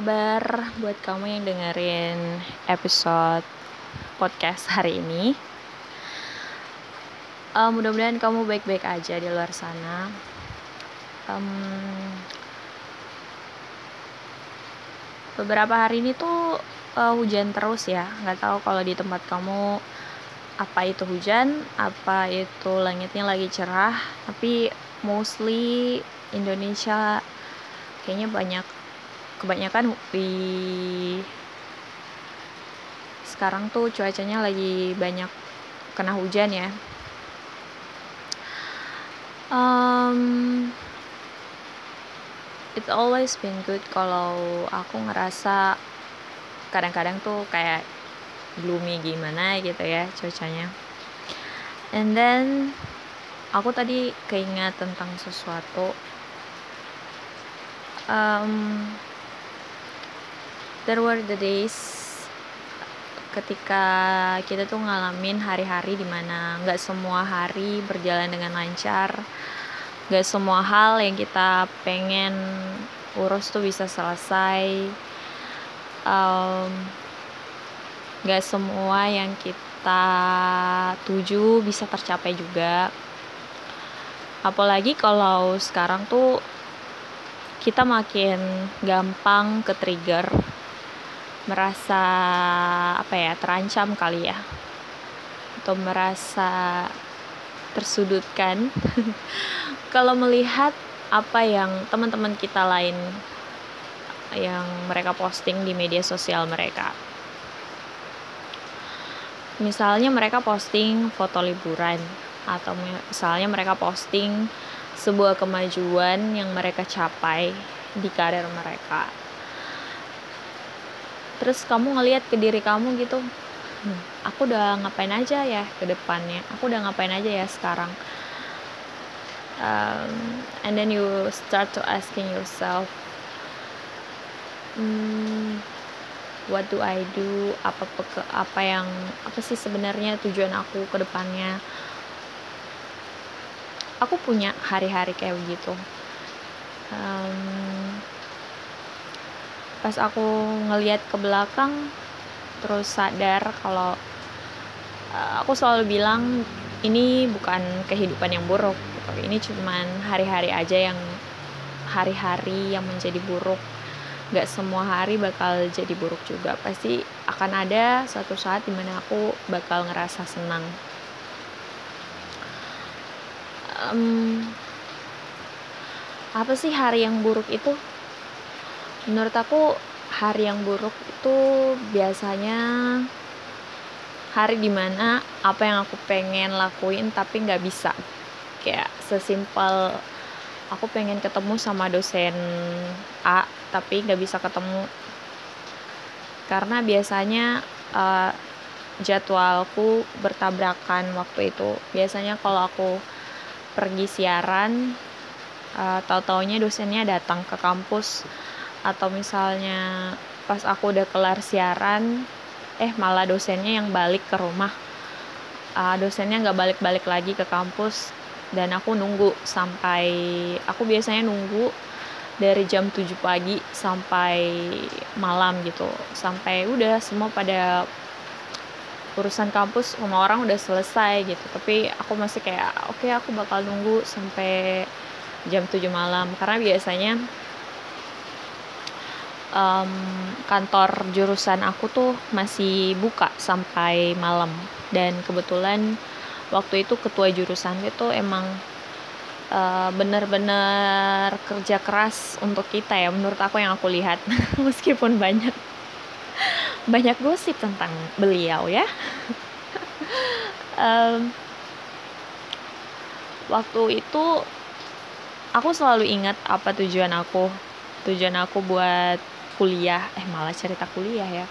kabar buat kamu yang dengerin episode podcast hari ini? Uh, mudah-mudahan kamu baik-baik aja di luar sana. Um, beberapa hari ini tuh uh, hujan terus ya. Nggak tahu kalau di tempat kamu apa itu hujan, apa itu langitnya lagi cerah. Tapi mostly Indonesia kayaknya banyak kebanyakan di sekarang tuh cuacanya lagi banyak kena hujan ya. Um, it always been good kalau aku ngerasa kadang-kadang tuh kayak gloomy gimana gitu ya cuacanya. And then aku tadi keingat tentang sesuatu. Um, there were the days ketika kita tuh ngalamin hari-hari di mana nggak semua hari berjalan dengan lancar nggak semua hal yang kita pengen urus tuh bisa selesai. Nggak um, semua yang kita tuju bisa tercapai juga. Apalagi kalau sekarang tuh kita makin gampang ke trigger merasa apa ya terancam kali ya. Atau merasa tersudutkan. Kalau melihat apa yang teman-teman kita lain yang mereka posting di media sosial mereka. Misalnya mereka posting foto liburan atau misalnya mereka posting sebuah kemajuan yang mereka capai di karir mereka terus kamu ngelihat ke diri kamu gitu hmm, aku udah ngapain aja ya ke depannya? Aku udah ngapain aja ya sekarang? Um, and then you start to asking yourself hmm, what do I do? Apa peke, apa yang apa sih sebenarnya tujuan aku ke depannya? Aku punya hari-hari kayak begitu. Um, pas aku ngeliat ke belakang terus sadar kalau uh, aku selalu bilang ini bukan kehidupan yang buruk gitu. ini cuman hari-hari aja yang hari-hari yang menjadi buruk. Gak semua hari bakal jadi buruk juga. Pasti akan ada suatu saat di mana aku bakal ngerasa senang. Um, apa sih hari yang buruk itu menurut aku hari yang buruk itu biasanya hari di mana apa yang aku pengen lakuin tapi nggak bisa. Kayak sesimpel aku pengen ketemu sama dosen A tapi nggak bisa ketemu. Karena biasanya uh, jadwalku bertabrakan waktu itu. Biasanya kalau aku pergi siaran uh, tahu-taunya dosennya datang ke kampus atau misalnya pas aku udah kelar siaran eh malah dosennya yang balik ke rumah. Uh, dosennya nggak balik-balik lagi ke kampus. Dan aku nunggu sampai aku biasanya nunggu dari jam 7 pagi sampai malam gitu. Sampai udah semua pada urusan kampus semua orang udah selesai gitu. Tapi aku masih kayak oke okay, aku bakal nunggu sampai jam 7 malam. Karena biasanya um, kantor jurusan aku tuh masih buka sampai malam. Dan kebetulan waktu itu ketua jurusan itu emang uh, bener-bener kerja keras untuk kita ya menurut aku yang aku lihat. Meskipun banyak banyak gosip tentang beliau ya. Um, waktu itu aku selalu ingat apa tujuan aku. Tujuan aku buat kuliah eh malah cerita kuliah ya.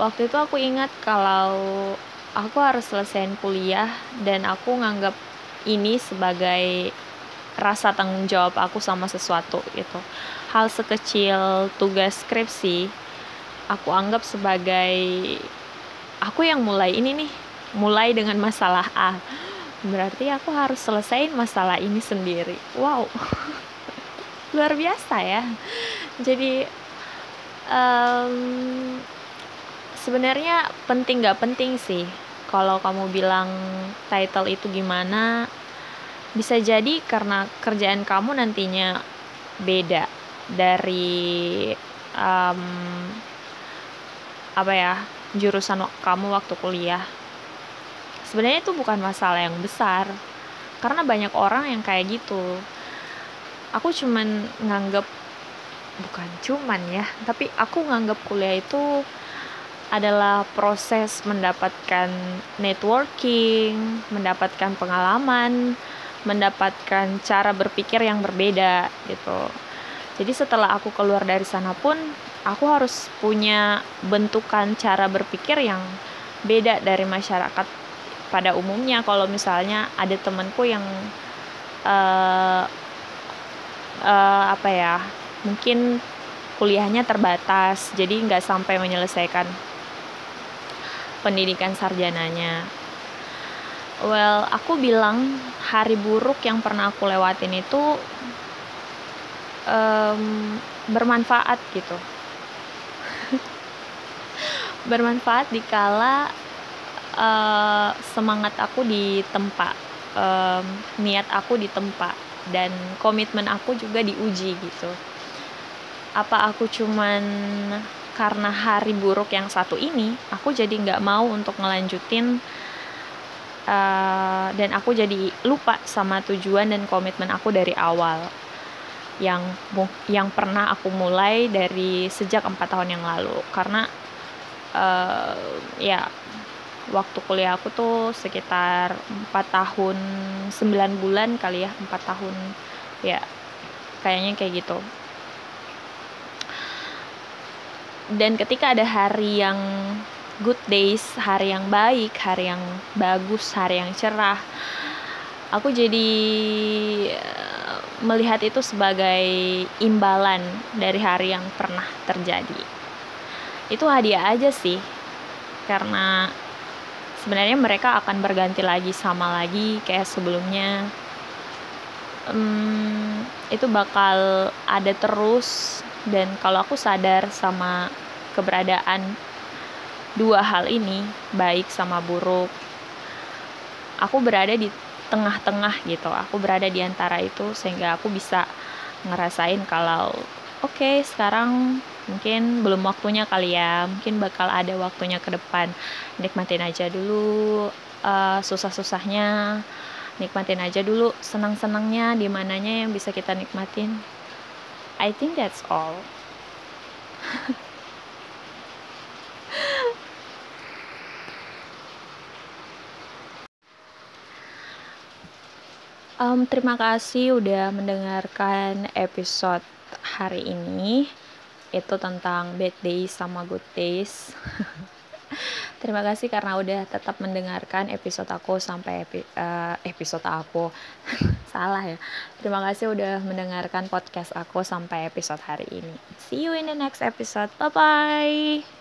Waktu itu aku ingat kalau aku harus selesaiin kuliah dan aku nganggap ini sebagai rasa tanggung jawab aku sama sesuatu gitu. Hal sekecil tugas skripsi aku anggap sebagai aku yang mulai ini nih mulai dengan masalah A. Berarti aku harus selesaiin masalah ini sendiri. Wow. Luar biasa ya. Jadi um, sebenarnya penting nggak penting sih. Kalau kamu bilang title itu gimana bisa jadi karena kerjaan kamu nantinya beda dari um, apa ya jurusan kamu waktu kuliah. Sebenarnya itu bukan masalah yang besar karena banyak orang yang kayak gitu. Aku cuman nganggep bukan cuman ya tapi aku nganggep kuliah itu adalah proses mendapatkan networking, mendapatkan pengalaman, mendapatkan cara berpikir yang berbeda gitu. Jadi setelah aku keluar dari sana pun aku harus punya bentukan cara berpikir yang beda dari masyarakat pada umumnya. Kalau misalnya ada temanku yang uh, uh, apa ya, mungkin kuliahnya terbatas, jadi nggak sampai menyelesaikan pendidikan sarjananya. Well, aku bilang hari buruk yang pernah aku lewatin itu um, bermanfaat gitu. bermanfaat dikala uh, semangat aku ditempa, um, niat aku ditempa, dan komitmen aku juga diuji gitu. Apa aku cuman karena hari buruk yang satu ini aku jadi nggak mau untuk ngelanjutin uh, dan aku jadi lupa sama tujuan dan komitmen aku dari awal yang yang pernah aku mulai dari sejak empat tahun yang lalu. Karena uh, ya waktu kuliah aku tuh sekitar empat tahun sembilan bulan kali ya empat tahun ya kayaknya kayak gitu dan ketika ada hari yang good days, hari yang baik, hari yang bagus, hari yang cerah, aku jadi eh, melihat itu sebagai imbalan dari hari yang pernah terjadi. Itu hadiah aja sih, karena sebenarnya mereka akan berganti lagi sama lagi kayak sebelumnya. Hmm, itu bakal ada terus dan kalau aku sadar sama keberadaan dua hal ini baik sama buruk aku berada di tengah-tengah gitu. Aku berada di antara itu sehingga aku bisa ngerasain kalau oke okay, sekarang mungkin belum waktunya kali ya mungkin bakal ada waktunya ke depan. Nikmatin aja dulu uh, susah-susahnya. Nikmatin aja dulu senang-senangnya di mananya yang bisa kita nikmatin I think that's all. um, terima kasih udah mendengarkan episode hari ini. Itu tentang bad days sama good days. Terima kasih karena udah tetap mendengarkan episode aku sampai epi, uh, episode aku. Salah ya. Terima kasih udah mendengarkan podcast aku sampai episode hari ini. See you in the next episode. Bye bye.